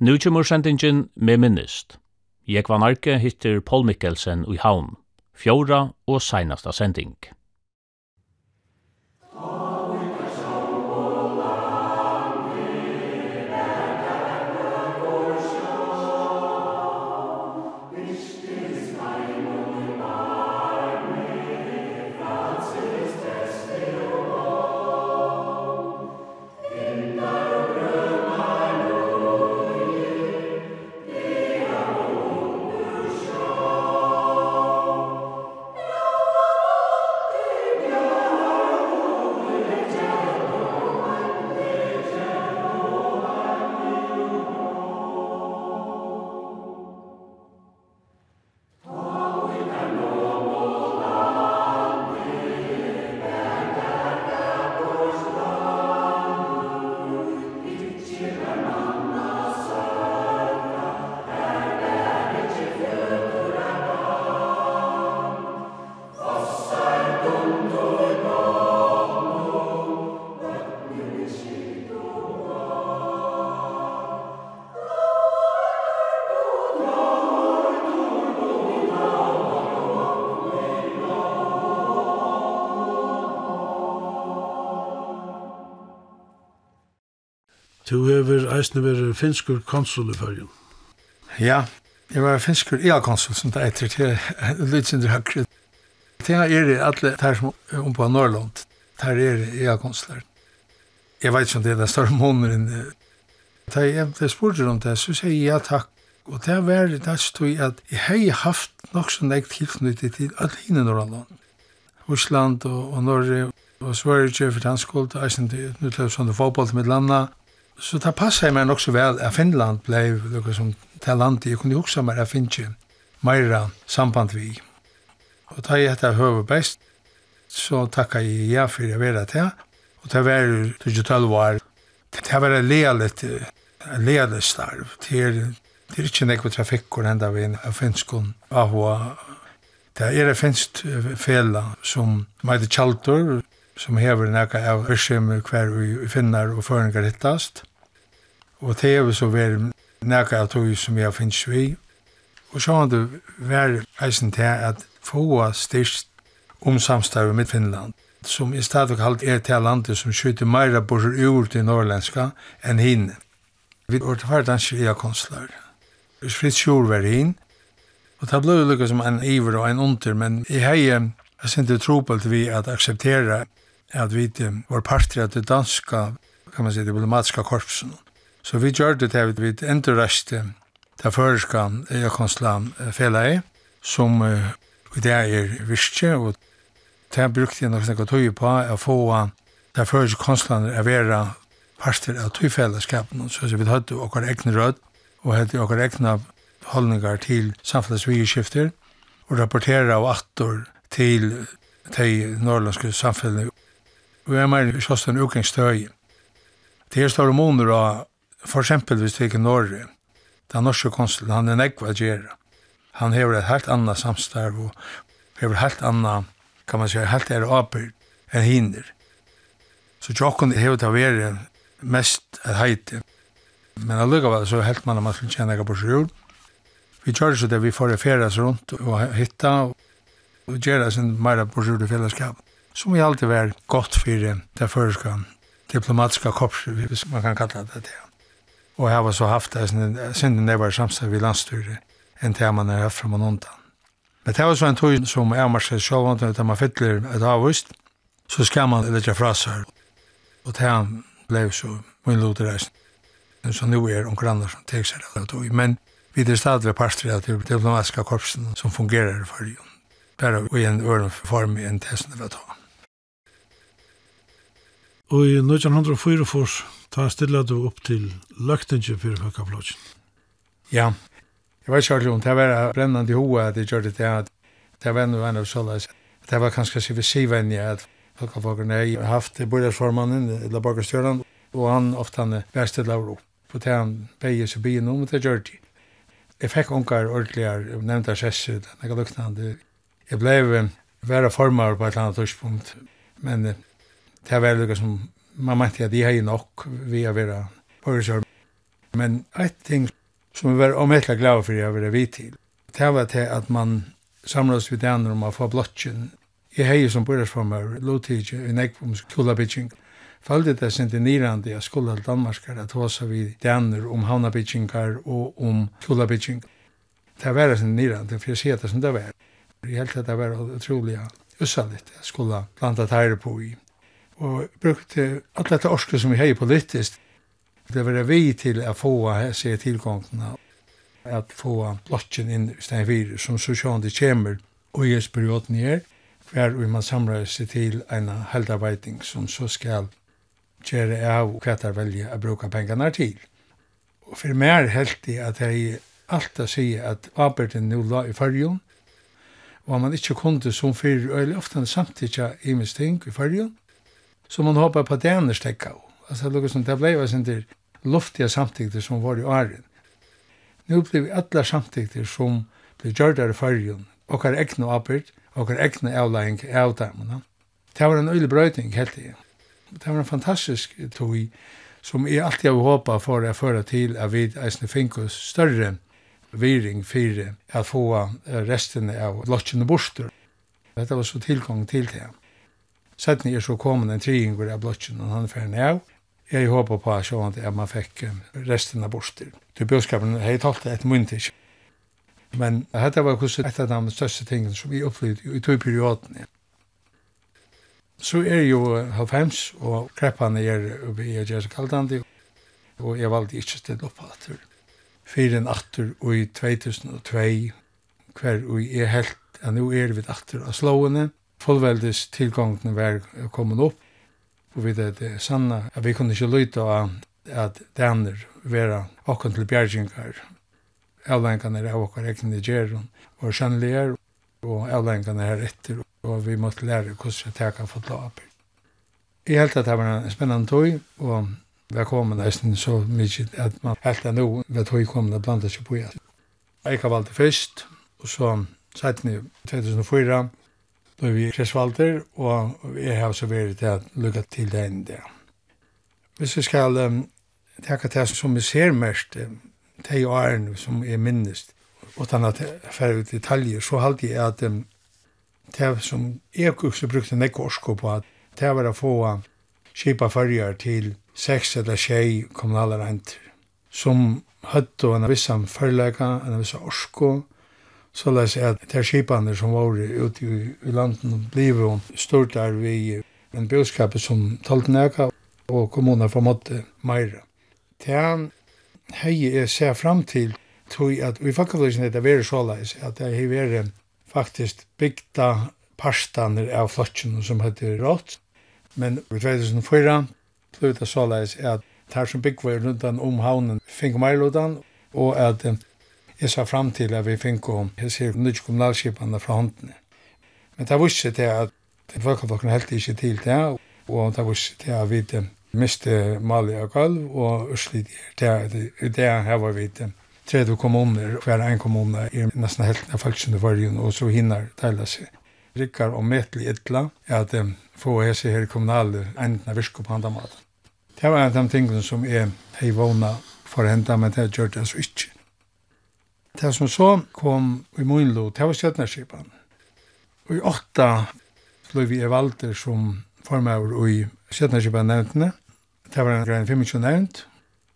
Nu kommer sendingen med minnest. Jeg var narki hittir Paul Mikkelsen i havn. fjóra og seinasta sending. Du hever eisne veri finskur konsul i fyrjun. Ja, jeg var finskur ea konsul som det eitir til Lytsindur Hakri. Tinga er i alle der som om på Norrland, der er ea konsular. Jeg veit som det er den større måneren. Da jeg spurte om det, så sier jeg ja takk. Og det var det stod at jeg har haft nok så nekt tilknyttet til alle hinne Norrland. Osland og, og Norge og Sverige, for han skuld, eisen til det er fotboll til mitt landet. Så det passer meg nok så vel at Finland ble noe som til landet jeg kunne huske meg at finne mer samband vi. Og da jeg etter høver best, så takker jeg ja for jeg vera til. Og det var til 12 år. Det var en lealet, en lealet starv. Det er, det er ikke nekve trafikkur enda vi er en finskun ahua. Det er en finsk fela som meide Tjaldur, som hever nekka av Ørsheim hver vi finner og føringar hittast. Og det er så vært nekka av tog som jeg finnes vi. Og så har det vært eisen til at få styrst om samstarve med Finland, som i stedet kalt er til landet som skyter meira borser ur til norrländska enn hinne. Vi var til ferdan skria konstler. fritt Sjur var hin, og det ble lukka som en iver og en under, men i hei, jeg sinte tropelt vi at akseptera at vi var parter av det danska, kan man si, diplomatiska korpsen. Så vi gjør det til vi endurreste til føreska Jakonslam felai, som i det er virkje, og det brukte jeg nok snakka tøy på å få til føreska konstlaner er vera parter av tøyfellesskapen, så vi hadde okkar egne rød, og hadde okkar egne holdningar til samfunnsvigeskifter, og rapportera av attor til de norrlandske samfunnet. Og jeg mener, sånn utgangsstøy. Det er store måneder av for eksempel hvis det ikke Norge, den norske konsulen, han er nekva gjerra. Han hever et helt anna samstarv og hever helt anna, kan man si, helt er apyr enn hinder. Så tjokken hever det veri mest et heite. Men allukavall så helt man at man skulle tjena på sjul. Vi kjør så det vi får feras rundt og hitta og gjerra sin meira på sjul i fellesskap. Som vi alltid var godt fyrir det føreska diplomatiska korps, hvis man kan kalla det det. Og jeg har så haft det, siden det var samstid ved landstyret, enn til man er herfra man undan. Men det var så en tog som jeg har sett selv om at man fytler et avvist, så skal man lette fra seg. Og det ble så min lodreisen. Så nå er onker andre som tek seg det tog. Men vi er stadig parstri av til diplomatiska korpsen som fungerer for jo. Bare i en øren form i en tesende ved tog. Og i 1904 fors, ta stilla du opp til løgtinget for Høkaflodgen. Ja, jeg vet ikke om det var brennende i hoa at jeg gjør det til at det var noe annet såleis. Det var kanskje så vi sivenje at Høkaflodgen har haft borgersformannen, eller borgerstjøren, og han ofte han var stilla opp. På det han beie seg byen om, og det gjør det. Jeg fikk unger ordentligere, nevnte sessu, det er luknande. Jeg ble være formar på et eller annet tidspunkt, men det var lukka som man mente at de har nok vi har vært pårøsjør. Men et ting som vi var omhettelig glad for jeg var vi til, det var til at man samlas vid den om å få blotjen. Jeg hei som pårøsformer, lovtidje, i nekvom skolabygging. Faldi det sin til nirandi at skola til Danmarkar at hosa vi denner om havnabyggingar og om skolabyggingar. Det var sin nirandi, for jeg sier det som det var. Jeg held at det var utrolig ussaligt at skola blanda tære på i og brukte alt dette orske som vi hei politiskt. Det var vi til å få se tilgångene, at få blotjen inn i stedet fire, som så sjån det kommer, og i perioden her, hver vi man samler seg til en heldarbeiding som så skal gjøre av hva der velger å bruke pengene til. Og for meg er helt i at jeg alltid sier at arbeidet nå la i fargen, og man ikke kunde som fyrir, og ofte samtidig i min ting i fargen, Så man hoppar på det andra stäcka. Alltså det låg som det blev var där luftiga samtidigt som var i åren. Nu blev vi alla samtidigt som blev gjorda i färgen. Och har äckna uppert och har äckna avlägg av dem. Det var en öjlig bröjtning helt det. Det var en fantastisk tog som jag alltid har hoppat för att föra till att vi eisne finkus större viring för att få resten av lotchen och borster. Detta var så tillgång till det. Sætni er så kommet en triingur av blotjen, og han er ferdig av. Jeg håper på at sånn at man fikk resten av borster. Til bjørskapen har jeg talt det et myndig. Men dette var kurset et av de største tingene som vi opplevde i to perioden. Så er jo halvfems, og kreppene er vi er Jesse Kaldandi, og jeg valgte ikke stille opp at det. Fyren atter og i 2002, hver og jeg helt, ja, nå er vi atter av slående, fullveldes tilgången var kommet opp, og vi det er sanna at vi kunne ikke lytte av at daner vera okken til bjergingar, avlengene av okker egne gjerron, og skjønnelige, og avlengene her etter, og vi måtte lære hvordan jeg teka for la opp. Jeg helt at det var en spennende tog, og vi velkommen nesten så mykje at man helt at nå ved tøy komne blant seg på igjen. Jeg har valgt det først, og så 2004 då da vi Kresvalter og jeg har så vært til å lukke til det enn det. Hvis vi skal um, takke det som vi ser mest, de årene som er minnest, og utan at færre detaljer, så halte jeg at um, det som jeg også brukte nekko orsko på, at det var å få skipa fyrjar til seks eller tjei kommunale renter, som høtt en vissan fyrleika, en vissan orsko, Så la seg at det skipene som var ute i, i landet blev hun stort der vi en bøskap som talte næka og kommunen formåtte meira. Til hei jeg ser fram til tog at vi fakkavløsene heter så Sjåleis, at det har vært faktisk bygda parstaner av flottjen som heter Rått. Men i 2004 ble det så Sjåleis at her som byggvar rundt om havnen fikk meilodan, og at Jeg sa fram til at vi fikk om jeg hese nødvendig kommunalskipene fra håndene. Men det var ikke til at folkefolkene helt ikke til det, og det var ikke til at vi miste Mali og Galv og Østlid. Det, det her var vi til. 30 kommuner, hver en kommune er nesten helt av falskjende vargen, og så hinner deila seg. Rikkar og metelig ytla er at de få hese her kommunale endene virke på andre måten. Det var en av de tingene som er hei vågna for å hente, men det gjør det altså ikke. Det som så kom i Moinlo, det var Stjøtnerskipan. Og i åtta ble vi valgte som formøver i Stjøtnerskipan nevntene. Det var en grein 25 nevnt,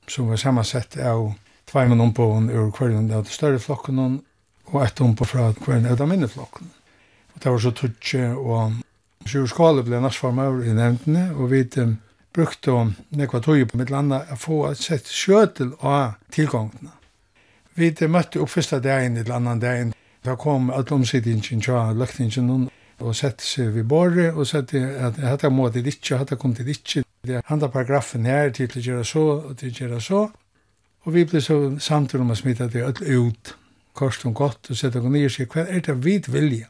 som var sammensett av tveimen ombåen ur kvarjen av de større flokken og ett ombå fra kvarjen av de minne flokken. Og det var så tutsi og sju Skåle ble narsformøver i nevntene, og vi brukte nekva tog på mitt landa å få et sett skjøtel av tilgångene. Vi det møtte opp første dagen til annan dagen. Da kom alle omsidingen til løktingen og sette seg ved båret og sette at dette må det ikke, dette kom det ikke. Det er handla paragrafen her til å gjøre så og til å gjøre så. Og vi ble så samtidig om å smitte det alt ut, kort og godt, og sette oss ned og sier, hva er det vi vilja?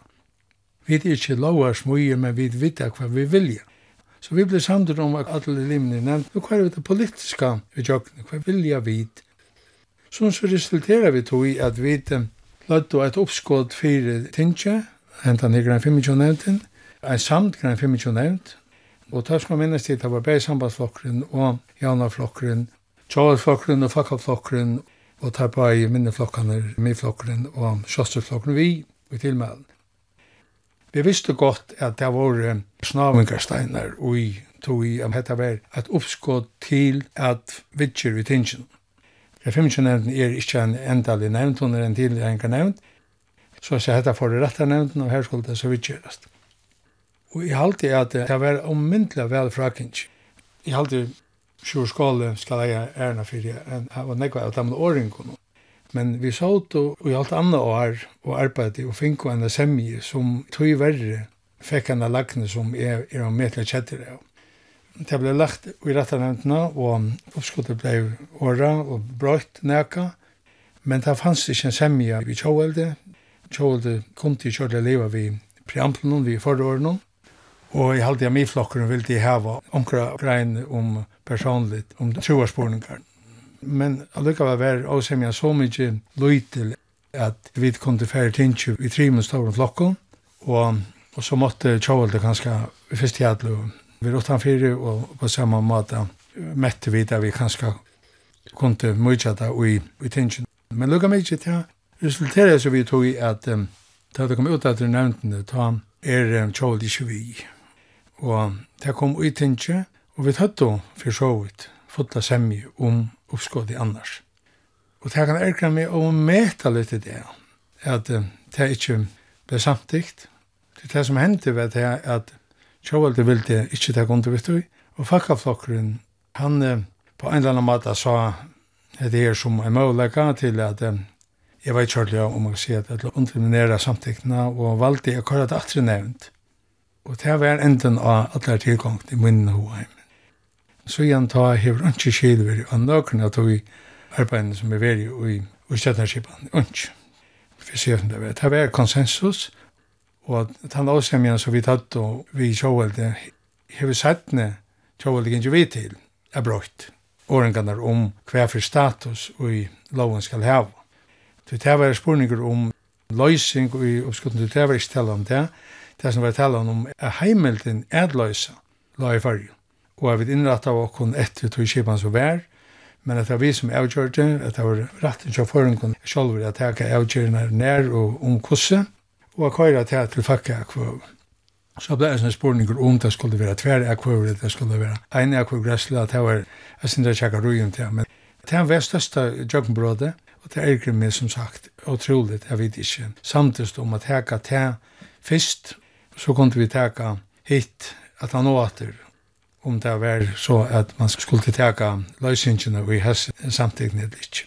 Vi er ikke lov lova smøye, men vi vet hva vi vilja. Så vi ble samtidig om at alle limene nevnt, hva er det politiska vi gjør, hva vilja vi vilja? Så så resulterer vi tog i at vi lødde et oppskåd for tingje, hentan ned grann 25 nevnten, en samt grann 25 nevnt, og tørs skal minnes til at det var bare sambandsflokkeren og jaunaflokkeren, tjavelsflokkeren og fakkaflokkeren, og tar på i minneflokkene, midflokkeren og kjøsterflokkeren vi, vi tilmelden. Vi visste godt at det var snavingarsteinar og i tog i at dette var et oppskått til at vidtjer vi tingene. Jeg finner ikke nevnt, er ikke en endelig nevnt, hun er en tidlig enka nevnt. Så jeg hette for rette nevnt, og her skulle det så vidt gjøres. Og jeg halte at det var ommyndelig vel frakkings. Jeg halte sjur skåle skal jeg ærna fyrir, enn jeg var nekva av dem åringene. Men vi så ut og i alt andre år og arbeidde og finko enn semje som tog verre fikk enn lagne som er, er om metla kjettere. av det ble lagt i rettanemtene, og oppskottet ble åra og brøyt næka, men det fanns ikke en semje i Tjåvelde. Tjåvelde kom til Kjåvelde livet vi preamplen, vi forhåren, og i halde av miflokkeren ville de heva omkra grein om personligt, om troarsporningar. Men allukka var vær å semja så mykje løytil at vi kom til færre tinsju i trimen stavren flokken, og, og så måtte Kjåvelde kanskje i første jædlu Vi rått han fyrir og på samme måte mette vi da vi kanskje kunne mykje da i, i tension. Men lukka mykje til ja, resulterade så vi tog i at um, da det kom ut at du nevnte det ta er um, tjål ikke vi. Og det kom i tension, og vi tatt då for så vidt fotla semje om uppskåd i annars. Og det kan erkra meg å meta litt i det, at um, det er ikke ble samtidigt. Det, er det som hendte ved det at Sjåvalde ville ikke ta under vitt og fakkaflokkeren, han på en eller annen måte sa det er som en målaka til at jeg vet ikke om jeg si at det underminere samtikkene, og valgte jeg akkurat at jeg nevnt. Og det var enden av at det er tilgang til min hoheim. Så igjen ta hever ikke skilver av nøkene at vi arbeidene som er veri i, i støtnerskipen, ikke. For det var konsensus, Og at han avsemjan som vi tatt og vi tjóvelde, hefur sættne tjóvelde gynju vi til, er brått. Årenganar om hva for status og loven skal hava. Det her var spurningar om løysing og i oppskotten, det her var ikke tala om det, det som var tala om er heimelden er løysa, la i fargen. Og jeg vil innrata av okkon etter tog kipan som vær, men at det var vi som avgjørte, at det var retten til føringen sjolver at jeg kan avgjørende nær og om kosse, og jeg køyra til til fakka akvøv. Så ble det en spørning om det skulle være tver akvøv, det skulle være en akvøv gressla, det var, jeg synes jeg tjekker rujen til, men det er var største jøkkenbrådet, og det er meg som sagt utrolig, jeg vet ikke, samtidig om at heka til først, så kunne vi teka hit, at han åter, om det var så at man skulle teka løysingene og i hesse samtidig ikke.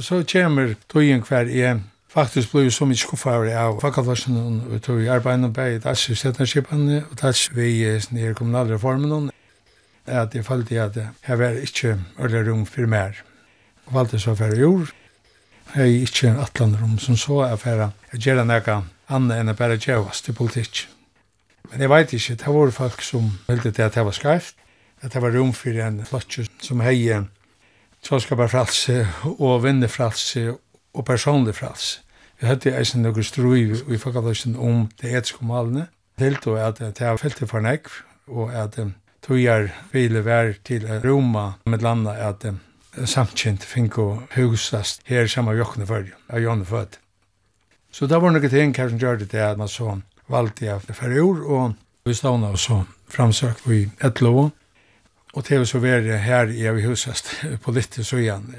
Så kommer tøyen hver jeg Faktisk ble jo så mye skuffare av fakalvarsen og tog i arbeidene og i i stednerskipene og dats vi i kommunale reformen at jeg følte at jeg var ikke ordentlig rom for mer. Og valgte så for jord. Jeg er ikke en atlandrom som så er for å gjøre noe annet enn å bare gjøre til politikk. Men jeg vet ikke, det var folk som hørte til at det var skreft, at det var rom for en flotje som heier tåskapar fralse og vinnefralse og personlig frals. Vi hadde eisen noen strui i folkaløsene om det etiske malene. Helt og at det er feltet for nekv, og at tøyer ville være til Roma med landa at samkjent finko husast her samme jokkene før, av Janne Født. Så det var noen ting her som gjør det at man så valgte jeg for ord, og vi stavna og så framsøkt vi et lov, og til å så være her i husast på litt så igjen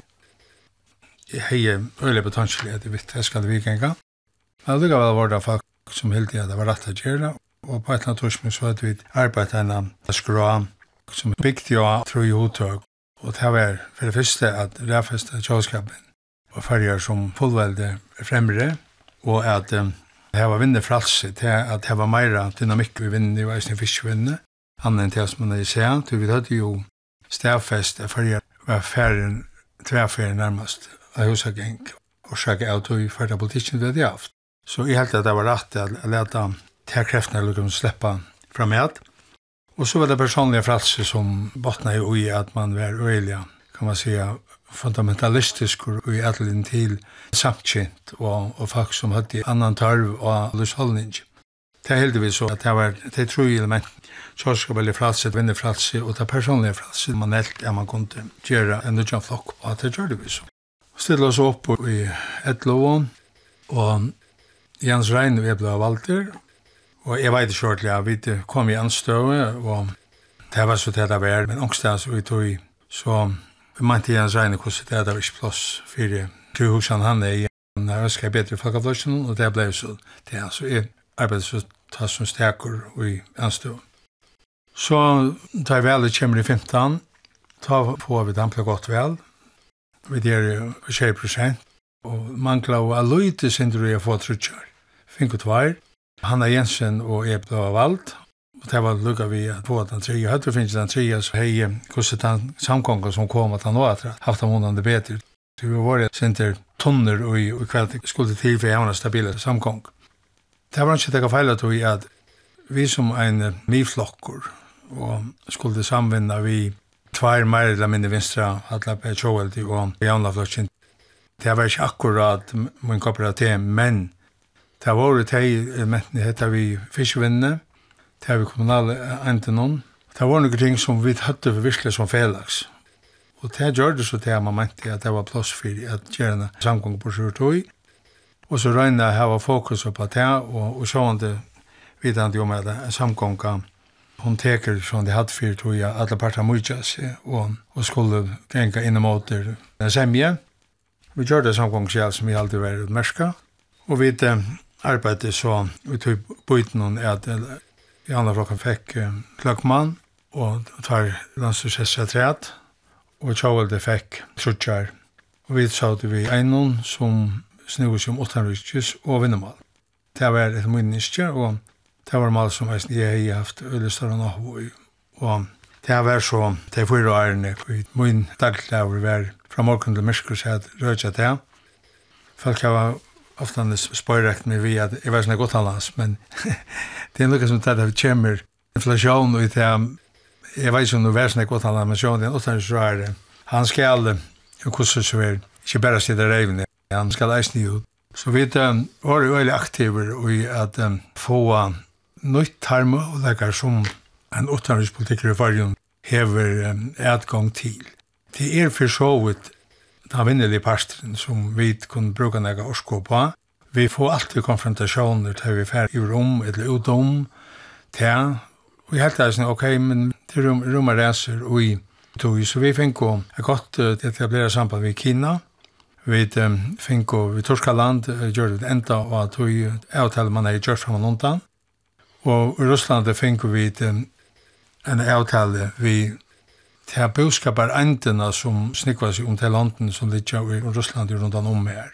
jeg heier øyelig betansjelig at jeg vet jeg skal vikenga. Men det var det folk som helt at det var rett å gjøre, og på et eller annet torsmål så hadde vi arbeidet en skrå som bygde jo tro i hodtøk. Og det var for det første at ræfeste kjølskapen og ferger som fullvelde fremre, og at um, det var vinner fralse til at det var meira dynamikk i vinner og eisne fiskvinner, annen enn til som man er seg, til vi hadde jo stedfest at ferger var fergen, tverferien nærmest av husageng og sjakka av tog for det politikken vi hadde haft. Så jeg held at det var rett att leta til kreftene eller kunne sleppa fram igjen. Og så var det personlige frelse som bottna i ui at man var øyelig, kan man säga, fundamentalistisk og i ætlinn til samtkjent og, og folk som hadde annan tarv og løsholdning. Det er heldigvis så at det var det tro element, sorskapelig fralse, vinnefralse og det personlige fralse man helt er man kunne gjøre en nødjan flokk, og det gjør det vi så stilla oss opp i Etlovån, og Jens Rein vi ble valgter, og jeg vet ikke ordentlig jeg vi kom i anstøve, og det var så det det var, men ångstens vi tog i, så vi mente Jens Rein hvordan det var ikke plass for kruhusen han er i, han ønsker bedre folkeavløsjen, og det ble så det, så jeg arbeidet så ta som steker i anstøve. Så da jeg vel kommer i 15, da får vi damplet godt vel, vi er 20 prosent, og mangla og alluite sindur jeg få trutjar. og tvær, Hanna Jensen og Ebda var valgt, og det var lukka vi at få den tredje, høyre finnes den tredje, så hei, hvordan den samkonga som kom at han var at haft han hundande betur. Så vi var sindur tonner og i kveld skulle til for jeg stabile samkong. Det var ikke teka feil at vi at vi som en miflokkur og skulle samvinna vi tvær meir eller mindre vinstra, alla på Joel og Janla Flotsin. Det var ikke akkurat min kooperativ, men det var det hei, men hette vi fiskvinnene, det har vi kommunale enten noen. Det var noen ting som vi hadde for virkelig som felags. Og det gjør det så til at man mente at det var plass for at gjøre en samgang på sjøretøy. Og så røyne jeg hava fokus på det, og, og så var det vidende om at samgången hon teker som de hadde för tror jag alle parter mye seg, og, og skulle gänga inn emot det. Den semje vi gjør det som gång själv som vi alltid var utmerska, og vi eh, arbetade så vi tog byten någon at i andra flokken fikk eh, klöckman og tar landsursessaträet og Tjavelde fikk trutjar Og vi såg vi einon som snur som åttanrykkes og vinnemal. Det var et minniske, og det var mal som jeg har haft ødestående og og det var så det var fyra ærene, i min daglig var fra morgen til myrskur så jeg rødja det folk har ofte spøyrekt meg vi at jeg var sånn godt hans men det er noe som tatt av kjemmer inflasjon og det jeg vet ikke om det var sånn godt hans men sjån det er noe så er det han skal hvordan så er ikke bare sitte reivne han skal eisne ut så vi var veldig aktiver i at um, få nytt har muligheter som en utenrikspolitiker i fargen hever um, etgang til. Det er for så vidt den vinnelige parstren som vi kunne bruke nægge orsko på. Vi får alltid konfrontasjoner til vi fer i rom eller utom til. Vi helt er sånn, ok, men til rom, rom og reser og i tog, så vi fikk jo et godt uh, etablere samband med Kina. Vi um, fikk jo, vi torska land, uh, gjør det enda, og at vi avtaler man er i kjørt frem og undan. Og i Russland fikk vi en avtale vi til boskapar endene som snikva seg om til landen som ligger i Russland rundt om her.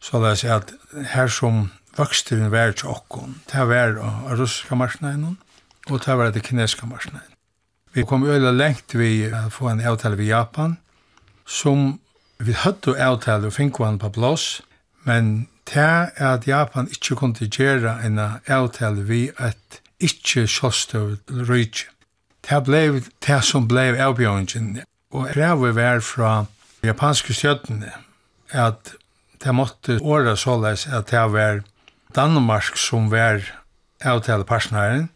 Så det er at her som voksteren var til okkon, det var av russiske marsnainen og det var av kinesiske marsnainen. Vi kom øyla lengt vi å få en avtale ved Japan, som vi hadde avtale og fikk han på plås, men til at Japan ikke kunne gjøre en avtale vi et ikke sjåstøv rydde. Det ble det som ble avbjørngen, og krevet var fra japanske stjøttene at det måtte året såleis at det var Danmark som var avtalepartneren,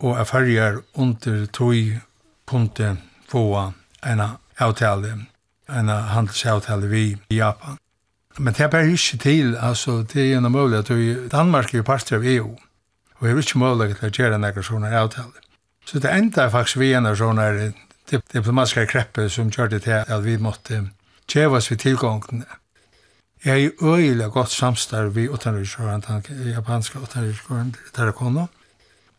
og er farger under tog kunne få en avtale, en handelsavtale vi i Japan. Men det er bare ikke til, altså, det er en mulighet til Danmark er jo parter av EU, og det er ikke mulighet til å gjøre noen sånne avtaler. Så det enda er faktisk vi en av sånne diplomatiske krepper som gjør det til at vi måtte kjevas ved tilgångene. Jeg er jo øyelig godt samstarv ved utenriksjøren, den japanske utenriksjøren Tarakono.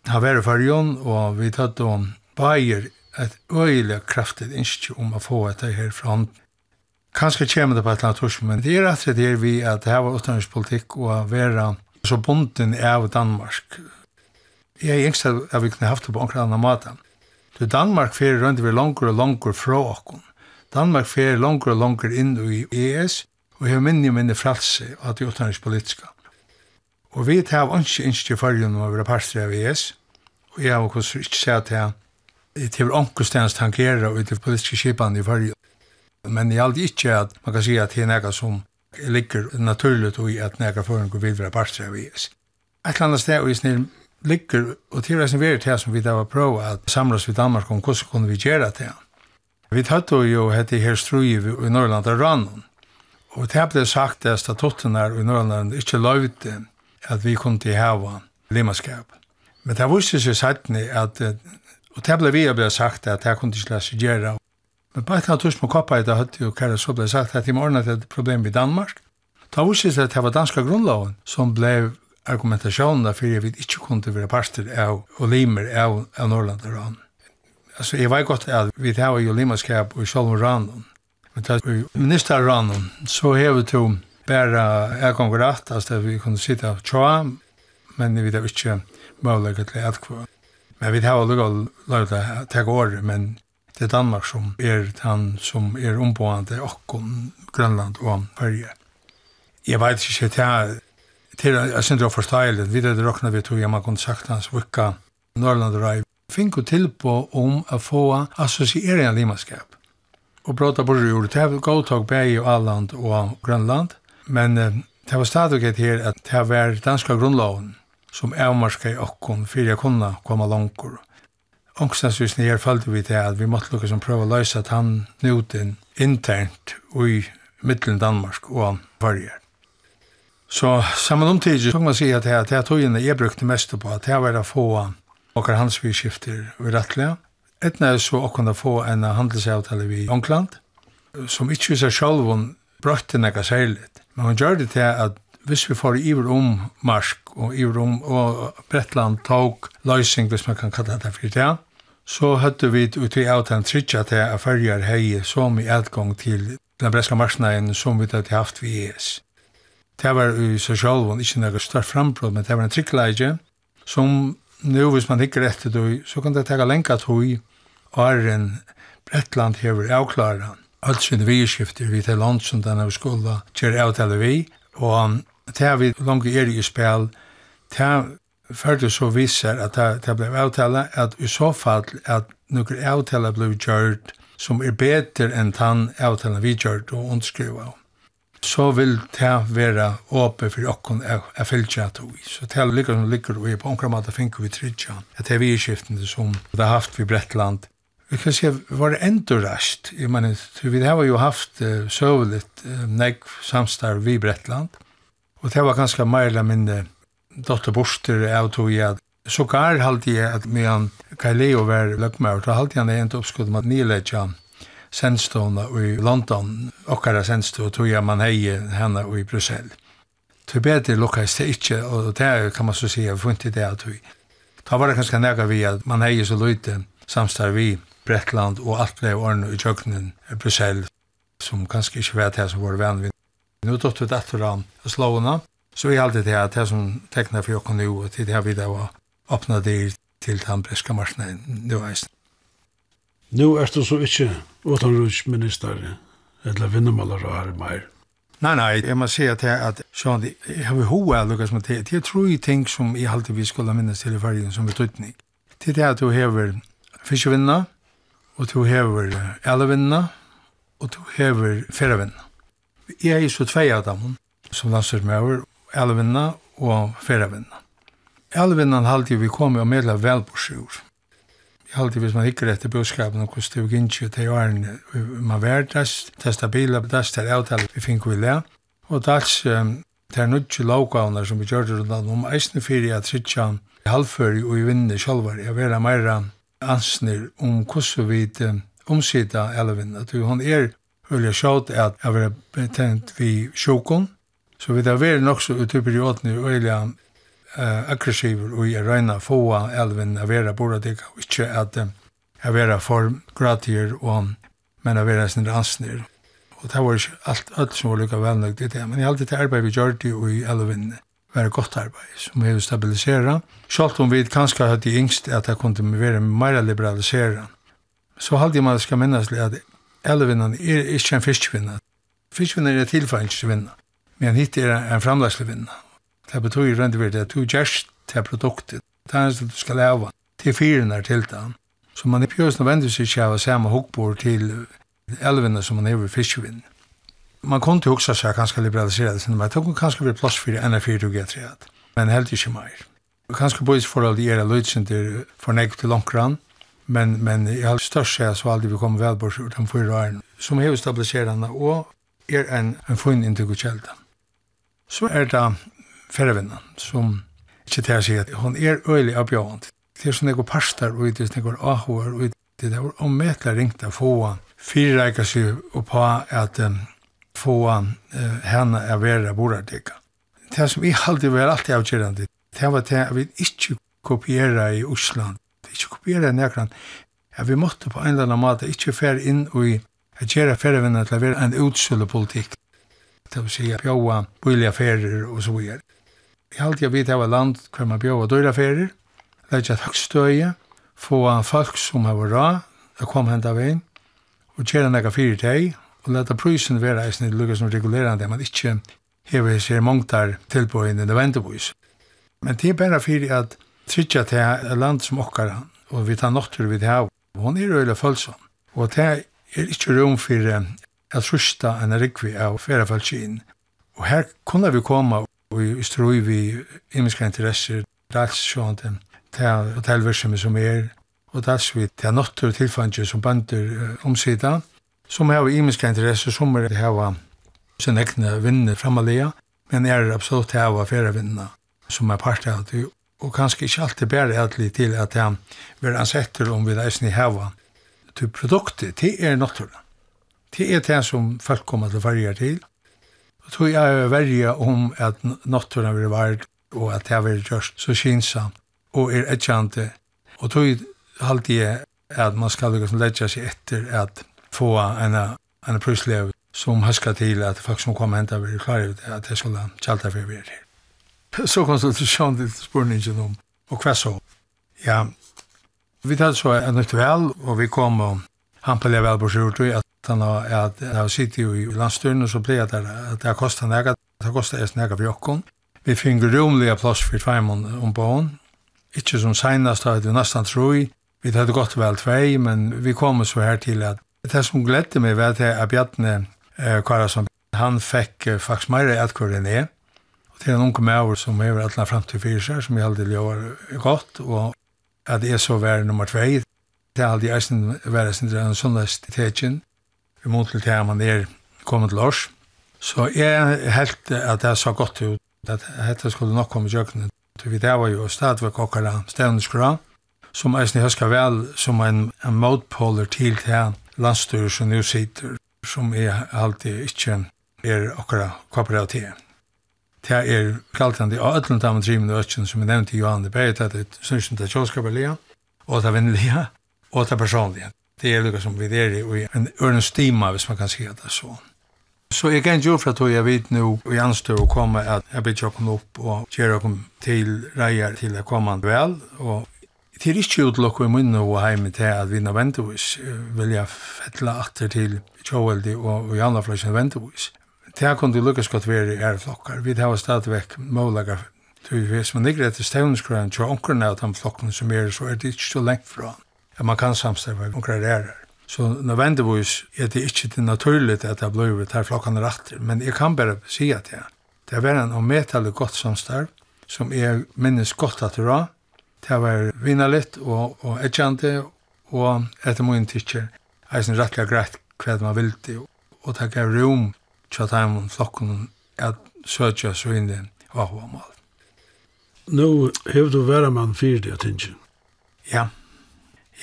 Han var i fargen, og vi tatt om Bayer et øyelig kraftig innskje om å få etter her fra hånden Kanskje kommer det på et eller annet torsk, men det er rett og slett vi at det her var utenrikspolitikk og å være så bonden av Danmark. Jeg er engst at vi kunne haft det på omkring annen måte. Du, Danmark fer rundt vi langer og langer fra okken. Danmark fer langer og langer inn i ES, og jeg minner minne fralse av det utenrikspolitiske. Og vi tar ikke innskje fargen om å være parter av ES, og jeg har også ikke sett det. Det er vel omkostens tankerer ut i politiske skipene i fargen. Men jeg aldri ikke at man kan si at det er noe som ligger naturlig i at noen foran går være parter av IS. Et eller annet sted og i snill ligger, og til reisen veri til som vi da var prøve at samles vi Danmark om hvordan kunne vi gjøre det. Vi tatt jo hette her strui i Norrland og Rannon, og det ble sagt at statutten her i Norrland ikke løyde at vi kunne til hava limaskap. Men det viste seg sattne at, og det ble vi ble sagt at det kunne ikke lese gjøre, Men på et eller annet tusen på koppa i det hadde jo Kære så ble sagt at i morgen er det et problem i Danmark. Da viste det at det var danska grunnloven som ble argumentasjonen där för vi ikke kunne være parster av og limer av, av Norrland og Rann. Altså, jeg vet godt at vi har ju limerskap och og Rann. Men da vi minister Rann så har vi tog bara jag kom rätt alltså vi kunne sitte och tjoa men vi vet ikke möjlighet til at kva. Men vi tar har lugg å lörda att ta år men Det er Danmark som er han som er ombående okkon Grønland og Sverige. Jeg vet ikke til til jeg synes det var forståelig, vi det råkna vi tog, jeg man kunne sagt hans vukka Norrland og Rai, fink og tilbå om å få assosiering av limaskap. Og bråta på rur, det var godtog bæg i Alland og Grønland, men det var stadig et her at det var danska grunnloven som avmarska i okkon fyrir jeg kunne komme langkor ångstansvisene her falte vi til at vi måtte lukke som prøve å løse at han nøyden internt i middelen Danmark og han varjer. Så sammen omtidig kan man si at det er togene jeg brukte mest på, at det var å få okkar hans vi skifter i rettlige. Etna er så okkar å få en handelsavtale i Ångland, som ikke viser selv om brøtte nekka særlig. Men hun gjør det til at hvis vi får iver om Marsk og iver om og Bretland tog løsning, hvis man kan kalla det for det, så hadde vi ut i av den tritja til at fyrir hei som i adgång til den breska marsnaen som vi hadde haft vi ES. Det var i seg selv ikke noe større frambrott, men det var en trikkleidje som nu hvis man hikker etter det, så kan det tega lenka tog åren Brettland hever avklara alt sine vidskifter vi til land som denne av skola kjer avtale vi, og det har vi langt er i spil, det førte så viser at det, det ble avtale at i så fall at noen avtale ble gjort som er bedre enn den avtalen vi gjort og underskriva. Så vil det være åpen for åkken jeg fylgja til vi. Så det er lykker som ligger vi på omkring måte finner vi tryggja. At det er vi skiftende som det har haft vi Brettland Vi kan se, var det enda rast? Jeg mener, vi har jo haft uh, søvelig uh, negg samstarv vi Brettland Og det var ganske mer eller mindre dotter borster av tog jeg at så gar halte jeg at med han Kaileo var løgmaur, så halte jeg han egent oppskudd med at nilegja sendstående i London, okkara sendstående, tog jeg man hei henne i Brussel. Til bedre lukkast det ikke, og det kan man så si, jeg funnet det at vi. Da var det ganske nega vi at man hei så løyte samstar vi Bretland og alt blei ordne i kjøkkenen i Brussel, som kanskje ikke vet her som var venn vi. Nå dotter vi datter han, slåna, Så er alltid det at det som tekner for jokken nu, og til det vi da var åpna dyr til den breska marsjen nu eisen. Nu er du så ikke åtanrutsminister, eller vinnemaler og her meir. Nei, nei, jeg må si at jeg, at, sånn, jeg har hoa lukkast med det. Det er tro i ting som jeg alltid vi skulle minnes til i fargen som betydning. Det at du hever fiskevinna, og du hever elevinna, og du hever ferravinna. Jeg er så tvei av dem som landsdørsmøver, elvinna og ferravinna. Elvinnan halte vi kom og medla vel på sjur. Jeg halte hvis man ikke etter budskapen og hvordan det gikk ikke til årene man var dast, det stabila, det er avtale vi fink vi le. Og dats, det er nødt til lovgavner som vi gjør rundt om eisne fyrir at sittja halvføri og i vinne sjálvar, jeg vera meira ansnir om hvordan vi omsida elvinna. Hon er Ulla Schaut at jeg vera betent vi sjokon, Så vi har vært nok så ute i perioden i uh, aggressiver og i røyna få elven av vera boradika og ikke at av vera for gratier og men av vera sin ransnir. Og det var ikke alt, alt som var lykka velnøgt i det, men i alt det arbeid vi gjør det i elven var et godt arbeid som vi har stabilisera. Selv om vi kanskje hadde yngst at det kunne være mer liberalisera, så halde man skal minnes at elven er ikke en fiskvinna. Fiskvinna er tilfællingsvinna. Men hit er en framlagsvinna. Det betyr rent og at du gjerst til produktet. Det er eneste du skal leva til fyrenar til det. Så man er pjøs nødvendigvis ikke av samme hukkbord til elvinna som man er ved fiskevinn. Man kunne jo også seg kanskje liberalisere det, men det kunne kanskje bli plass for enn er fyrt og get rett, men helt ikke mer. Kanskje bois forhold i era løytsinter for nek til langkran, men, men i all størst seg så aldri vi kommer velbors de fyra årene, som hever stabiliserende og er en, en funn inntrykk og så er det ferrevinnen som ikke til å si at hun er øylig avbjørende. Det er sånn jeg går parster og det er sånn jeg går og det er omvetelig ringt å få fyrreika seg og på at um, få uh, henne er vera borardega. Det som jeg alltid var alltid avgjørende, det var det at vi ikke kopiera i Osland, ikke kopiera i Nekran, at vi måtte på en eller annen måte ikke fære inn og gjøre færevinnet til å være en utsølle politikk det vil si at bjóa bøylige ferir og så videre. Jeg halte jeg vidt av land hver man bjóa døyre ferir, legge et høgstøye, få folk som har vært råd, å komme hent av veien, og tjera nekka fire teg, og lette prysen være eisen i lukka som regulerende, man ikke hever seg mongtar tilbøyene nødvendigvis. Men det er bare fyrir at tryggja til et land som okkar, og vi tar nokter vi til hav, hun er øyla følsom, og det er ikke rom for at rusta en rikvi av ferafalkin. Og her kunne vi komme og i strøy vi imiska interesser, dels sånn til hotellverksamhe som er, og dels vi til nottur tilfandje som bander omsida, som har imiska interesser som er hava sin egne vinne framalega, men er absolutt hava feravinna som er part av det, og kanskje ikke alltid bare ædlig til at han vil ansette om vi leisni hava. til produktet, det er notturna. Det er det som folk kommer til å verge til. Og tror jeg er verge om at naturen vil være og at det vil gjørs så kinsamt og er etkjante. Og tror alltid jeg at man skal liksom legge seg etter at få en, en prøvslev som husker til at folk som kommer hente vil klare ut at det skulle kjalta for å være til. Så konstitusjon til spørningen om og hva så. Ja, vi tatt så en nytt vel og vi kom og han pellet vel på sjortøy at Tanna at jeg sitter jo i landstyrene, så ble det at det kostet nega, Det kostet es nega for jokken. Vi finner romlige plass for tveimån om bån. Ikke som senest, da hadde vi nesten troi. Vi hadde gått vel tvei, men vi kom så her til at det som gledde meg var at Bjartne eh, Karasson, han fikk eh, faktisk mer etkvar enn jeg. Og til en unge med som er alle frem til fire seg, som jeg aldri gjør godt, og at jeg så var nummer tvei. Det er aldri eisen være sin dreven sånn lest i tegjen i mån til det man er kommet til oss. Så jeg helt at det så godt ut, at dette skulle nok komme i kjøkkenen. Vi det var jo stadigvæk okkara stevneskra, som jeg husker vel som en, en motpoler til det landstyr som nu sitter, som er alltid ikke er okkara kooperativ. Det er kaltande av ötlund av drimen og ötjen som jeg nevnte Johan, det er bare det synsyn til kjølskapelige, og det er vinnelige, og det er personlige det er lukka som vi er i, og en ørne stima, hvis man kan si det så. Så jeg kan jo for at jeg vet nå, og jeg anstår å komme, at jeg blir tjokken opp og gjør kom til reier til å komme vel, og Det er ikke utlokk i munnen og hjemme til at vi nødvendigvis vil jeg fettle atter til Tjåveldi og Janna Fløsjen nødvendigvis. Det kan kunne lukkes godt være i æreflokkar. Vi tar stadigvæk målager Hvis man ikke etter stevnskrøyen til ånkerne av de flokkene som er, så er det ikke så lengt fra han at man kan samstarve om karrierer. Så nødvendigvis er det ikke det naturligt at det blir det her flokkene retter, men jeg kan bare si at jeg. Det var en omedtallig godt samstarv, som jeg minnes godt at det var. Det var vinnerligt og, og edgjande, og etter min tidser er det rettelig greit hva man vil til, og det gav rom til at de flokkene at søtja så inn i avhåmål. Nå hever du være mann fyrir det, tinsjen? Ja.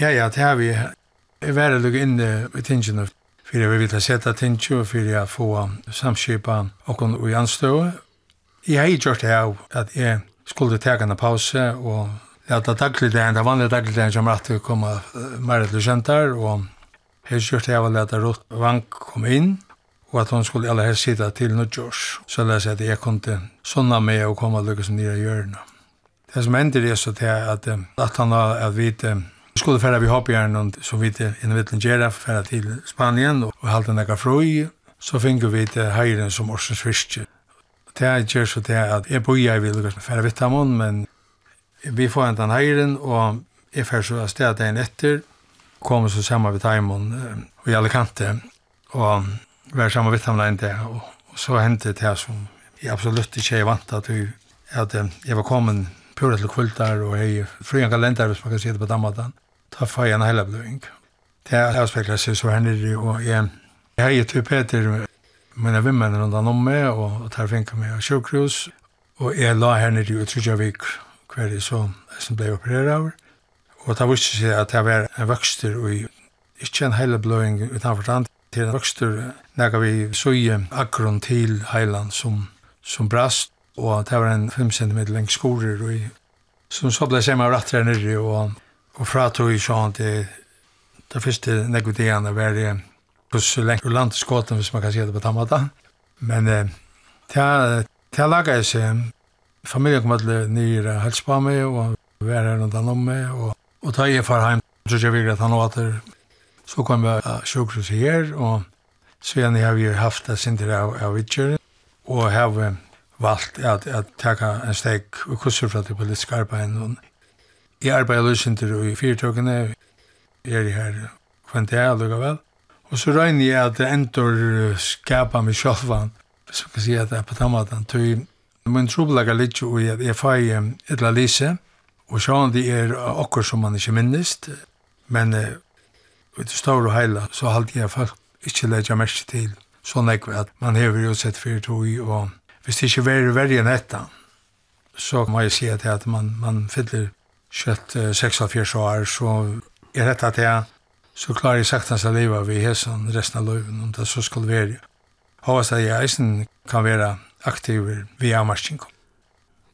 Ja, ja, det har vi. Jeg var det inne i tingene for vi ville sette tingene og for jeg få samskipa og i anstøve. Jeg har gjort det av at jeg skulle ta en pause og lade dagligdagen, det vanlige dagligdagen som rett til å komme mer til kjentar og jeg har gjort det av at lade Rott Vank kom inn og at hun skulle aller helst sitte til Nudjors. Så la seg at jeg kunne sånne med og komme lykke som nye hjørne. Det som ender er så til at, at han har at vite skulle färra vi hoppjärn som vi vittlen gärna färra till Spanien och halda näka fröj så finner vi till hejren som orsens fiske. Det är gärna så det är att jag bojar vi lukas färra vittamon men vi får inte den hejren och jag färra så att städa en efter kommer så samma vid tajmon och i Alicante kanter och vi är samman vittamon inte och, och så hände det här som jag absolut inte är vant att vi att jag var kommen pura til kvöldar og hei fri en kalender hvis man kan se det på dammatan da får jeg en hele bløying. Det er avspekler seg så her nere, og jeg, jeg har gitt til Peter, mine vimmen rundt han om meg, og, tar der meg av sjukhus, og jeg la her nere i Trudjavik jeg vik hver jeg så, som ble opereret av. Og det visste seg at jeg var en vokster, og ikke en hele bløying utenfor stand, til en vokster, når vi søye akkurat til heiland som, som brast, og det var en 5 cm lengt skorer, og som så ble seg med her nere, og Og fra tog jeg sånn til det første negodiene var det hos lengt ur land skåten, hvis man kan si det på tammata. Men eh, til jeg laga jeg seg, familien kom alle nye helst på meg, og var her rundt om meg, og, og ta jeg far heim, så jeg virkelig at han åter. Så kom jeg av sjukhuset her, og så igjen har vi haft det sinter av, av vidtjøren, og har valgt at, at taka en steg og kurser fra det politiske arbeidet, Jeg arbeider løsinter i fyrtøkene, jeg er her kvendt jeg alluga vel. Og så regner jeg at det endor skapa meg sjálfan, hvis man kan si at det er på tammaten, tøy min trobelaga litt jo i at jeg fai etla lise, og sjåan det er okkur som man ikke minnist, men ut i stor og heila, så halte jeg folk ikke leggja merke til sånn ekve at man hever jo sett fyrir tog, og hvis det ikke verir verri enn etta, så må jeg si at man, man fyller 76 år, så er dette at jeg så klarer jeg sagt hans av livet vi hesen resten av løven, om det så skal være. Håvast at jeg eisen kan være aktiv ved avmarsking.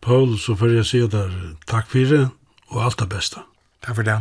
Paul, så får jeg si der takk for det, og alt det beste. Takk for det.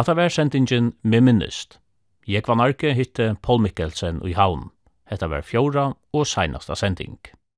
Hatta var sendingin Miminist. Jeg var narki hitte Paul Mikkelsen i havn. Hetta var fjóra og seinasta sending.